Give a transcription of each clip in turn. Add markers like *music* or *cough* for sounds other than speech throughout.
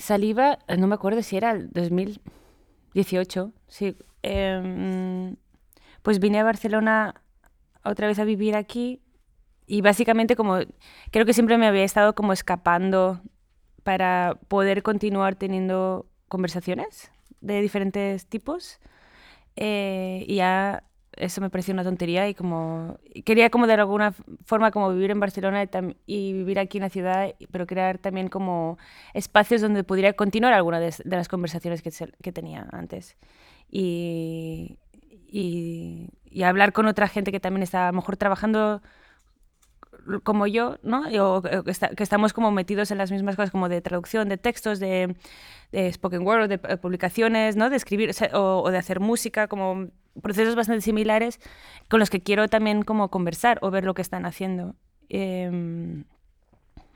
Saliva, no me acuerdo si era el 2018, sí. Em, pues vine a Barcelona otra vez a vivir aquí y básicamente como creo que siempre me había estado como escapando para poder continuar teniendo conversaciones de diferentes tipos eh, y ya eso me pareció una tontería y como quería como de alguna forma como vivir en Barcelona y, vivir aquí en la ciudad, pero crear también como espacios donde pudiera continuar alguna de, las conversaciones que, que tenía antes. Y, y, y, hablar con otra gente que también está a lo mejor trabajando como yo, ¿no? O, que, estamos como metidos en las mismas cosas como de traducción de textos, de, de spoken word, de eh, publicaciones, ¿no? De escribir o, o, de hacer música, como procesos bastante similares con los que quiero también como conversar o ver lo que están haciendo. Eh,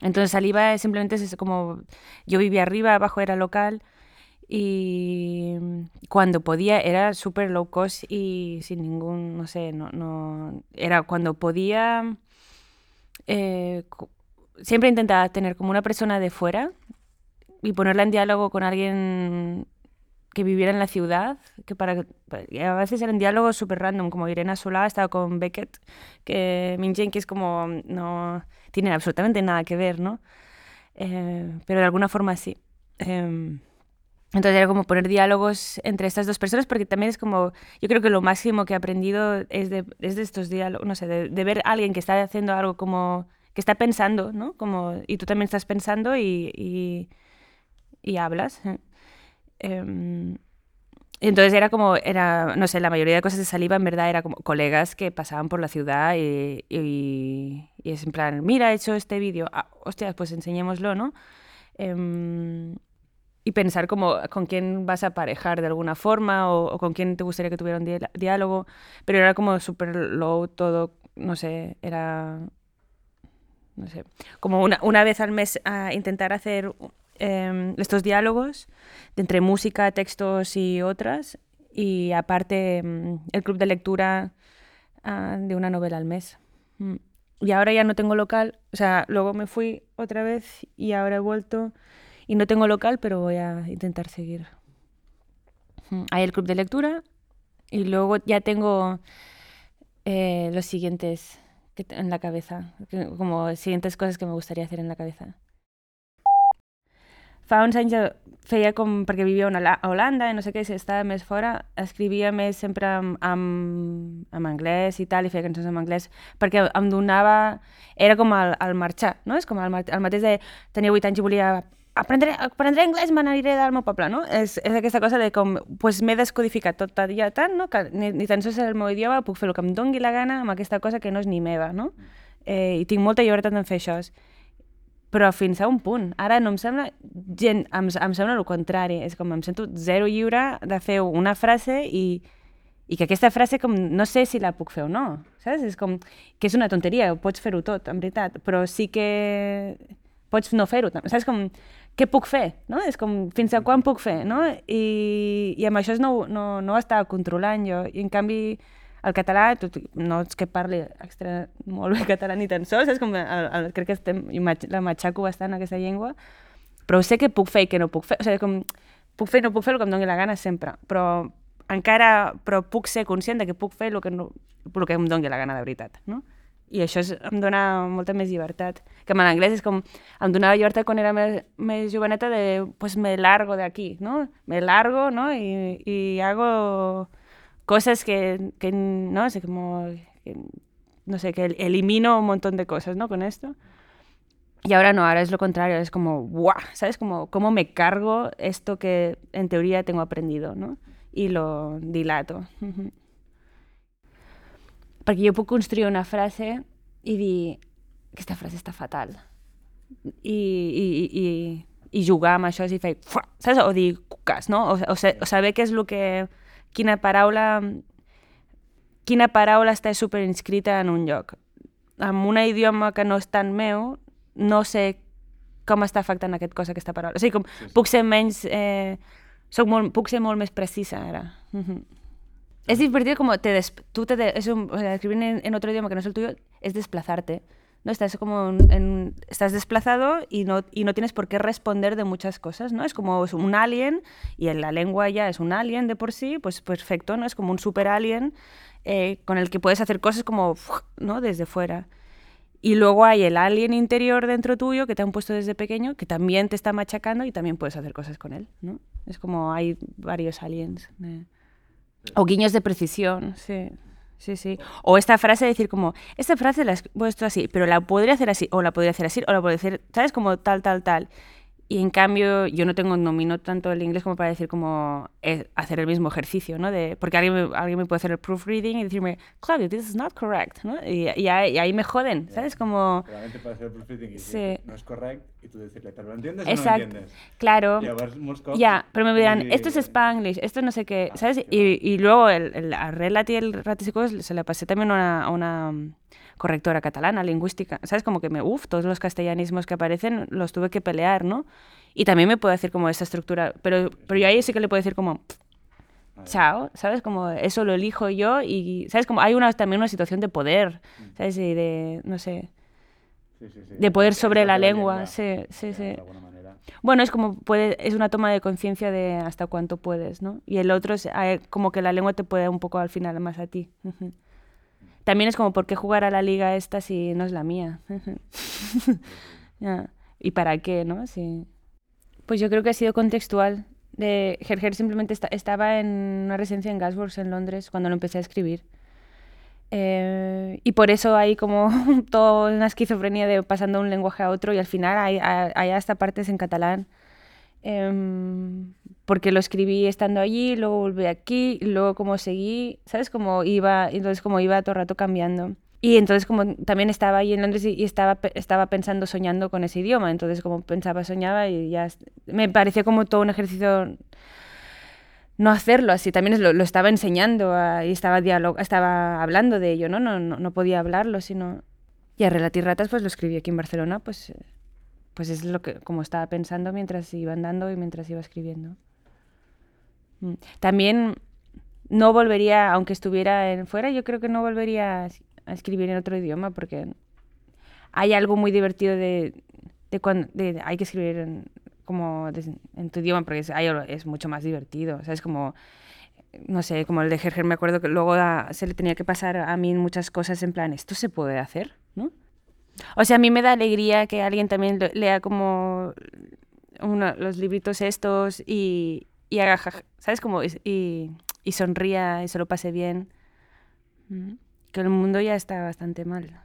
entonces Saliva simplemente es como, yo vivía arriba, abajo era local y cuando podía era súper low cost y sin ningún, no sé, no, no era cuando podía, eh, siempre intentaba tener como una persona de fuera y ponerla en diálogo con alguien que viviera en la ciudad, que para a veces eran diálogos súper random, como Irena Solá estaba con Beckett, que Min es como no tienen absolutamente nada que ver, ¿no? Eh, pero de alguna forma sí. Eh, entonces era como poner diálogos entre estas dos personas, porque también es como, yo creo que lo máximo que he aprendido es de, es de estos diálogos, no sé, de, ver a alguien que está haciendo algo como, que está pensando, ¿no? Como, y tú también estás pensando y, y, y hablas. ¿eh? Em, entonces era como, era, no sé, la mayoría de cosas de saliva en verdad era como colegas que pasaban por la ciudad y, y, y es en plan, mira, he hecho este vídeo, ah, hostias, pues enseñémoslo, ¿no? Eh, y pensar como con quién vas a aparejar de alguna forma o, con quién te gustaría que tuviera un diálogo, pero era como súper low todo, no sé, era, no sé, como una, una vez al mes a intentar hacer em, estos diálogos entre música, textos y otras, y aparte em, el club de lectura ah, de una novela al mes. Mm. Y ahora ya no tengo local, o sea, luego me fui otra vez y ahora he vuelto y no tengo local, pero voy a intentar seguir. Hay el club de lectura y luego ya tengo eh, los siguientes en la cabeza, como siguientes coses que me gustaría hacer en la cabeza. Fa uns anys feia com, perquè vivia a Holanda i no sé què, si estava més fora, escrivia més sempre en, en, en anglès i tal, i feia cançons en anglès, perquè em donava... Era com el, el marxar, no? És com el, el mateix de... Tenia 8 anys i volia aprendré, aprendré anglès, me n'aniré del meu poble, no? És, és aquesta cosa de com, pues m'he descodificat tot ja tant, no? Que ni, ni tan sols és el meu idioma, puc fer el que em dongui la gana amb aquesta cosa que no és ni meva, no? Eh, I tinc molta llibertat en fer això. Però fins a un punt. Ara no em sembla gent, em, em sembla el contrari. És com em sento zero lliure de fer una frase i, i que aquesta frase com no sé si la puc fer o no, saps? És com que és una tonteria, pots fer-ho tot, en veritat, però sí que pots no fer-ho, saps? Com què puc fer, no? És com, fins a quan puc fer, no? I, i amb això no, no, no ho estava controlant jo. I en canvi, el català, tot, no és que parli extra, molt bé català ni tan sols, és com, el, el, crec que estem, la matxaco bastant aquesta llengua, però sé que puc fer i que no puc fer. O sigui, com, puc fer no puc fer el que em doni la gana sempre, però encara però puc ser conscient de que puc fer el que, no, el que em doni la gana de veritat, no? I això és, em dona molta més llibertat. Que en anglès és com, em donava llibertat quan era més, més joveneta de, pues me largo de aquí, ¿no? Me largo, ¿no? Y, y hago cosas que, que no sé, como, que, no sé, que elimino un montón de cosas, ¿no? Con esto. Y ahora no, ahora es lo contrario, es como, ¡guau! ¿Sabes? Como, ¿cómo me cargo esto que en teoría tengo aprendido, ¿no? Y lo dilato. *laughs* perquè jo puc construir una frase i dir aquesta frase està fatal i, i, i, i jugar amb això i fer saps? o dir cucas, no? O, o, o saber què és el que quina paraula quina paraula està superinscrita en un lloc amb un idioma que no és tan meu no sé com està afectant aquest cosa, aquesta paraula. O sigui, com sí, sí. puc ser menys... Eh, soc molt, puc ser molt més precisa ara. Mm -hmm. Es divertido como te des, tú te... De, es un, o sea, escribir en, en, otro idioma que no es el tuyo es desplazarte ¿no? Estás como en, estás desplazado y no, y no tienes por qué responder de muchas cosas, ¿no? Es como un alien y en la lengua ya es un alien de por sí, pues perfecto, ¿no? Es como un super alien eh, con el que puedes hacer cosas como, ¿no? Desde fuera. Y luego hay el alien interior dentro tuyo que te han puesto desde pequeño, que también te está machacando y también puedes hacer cosas con él, ¿no? Es como hay varios aliens. O guiños de precisión, sí. Sí, sí. O esta frase, decir como, esta frase la he puesto así, pero la podría hacer así, o la podría hacer así, o la podría hacer, ¿sabes? Como tal, tal, tal. Y en cambio, yo no tengo, domino tanto el inglés como para decir como eh, hacer el mismo ejercicio, ¿no? De, porque alguien me, alguien me puede hacer el proofreading y decirme, Claudio, this is not correct, ¿no? Y, y, ahí, me joden, ¿sabes? Como... Realmente puede hacer el proofreading y decir, no es correcto, y tú decirle, ¿pero lo entiendes Exacto. o no lo entiendes? Claro. Ya, pero me dirán, esto es Spanglish, esto no sé qué, ah, ¿sabes? Y, y, luego el, el, a Relati y el Ratisicos se le pasé también a una, una correctora catalana, lingüística, ¿sabes? Como que me, uff, todos los castellanismos que aparecen los tuve que pelear, ¿no? Y también me puede decir como esa estructura, pero, pero yo ahí sí que le puedo decir como, chao, ¿sabes? Como eso lo elijo yo y, ¿sabes? Como hay una, también una situación de poder, mm. ¿sabes? Y de, no sé, sí, sí, sí. de poder sobre la lengua, sí, sí, sí. Bueno, es como puede, es una toma de conciencia de hasta cuánto puedes, ¿no? Y el otro es como que la lengua te puede un poco al final más a ti. También es como, ¿por qué jugar a la liga esta si no es la mía? *laughs* ¿Y para qué, no? Sí. Pues yo creo que ha sido contextual. De, Gerger simplemente estaba en una residencia en Gasworks, en Londres, cuando lo empecé a escribir. Eh, y por eso hay como *laughs* toda una esquizofrenia de pasando de un lenguaje a otro y al final hay, hay hasta partes en catalán. Em, porque lo escribí estando allí, luego volví aquí, luego como seguí, ¿sabes? Como iba, entonces como iba todo el rato cambiando. Y entonces como también estaba ahí en Londres y, estaba, estaba pensando, soñando con ese idioma, entonces como pensaba, soñaba y ya me parecía como todo un ejercicio no hacerlo así, también lo, estaba enseñando y estaba, estaba hablando de ello, ¿no? No, no, no podía hablarlo, sino... Y a Relatirratas pues lo escribí aquí en Barcelona, pues, pues es lo que como estaba pensando mientras iba andando y mientras iba escribiendo. Mm. También no volvería, aunque estuviera en fuera, yo creo que no volvería a escribir en otro idioma porque hay algo muy divertido de, de cuando hay que escribir en, como en tu idioma porque es, es mucho más divertido. O sea, es como, no sé, como el de Gerger, me acuerdo que luego se le tenía que pasar a mí muchas cosas en plan, esto se puede hacer, ¿no? O sea, a mí me da alegría que alguien también lea como uno, los libritos estos y, y haga, ¿sabes? Como, y, y sonría y se lo pase bien. Mm. Que el mundo ya está bastante mal.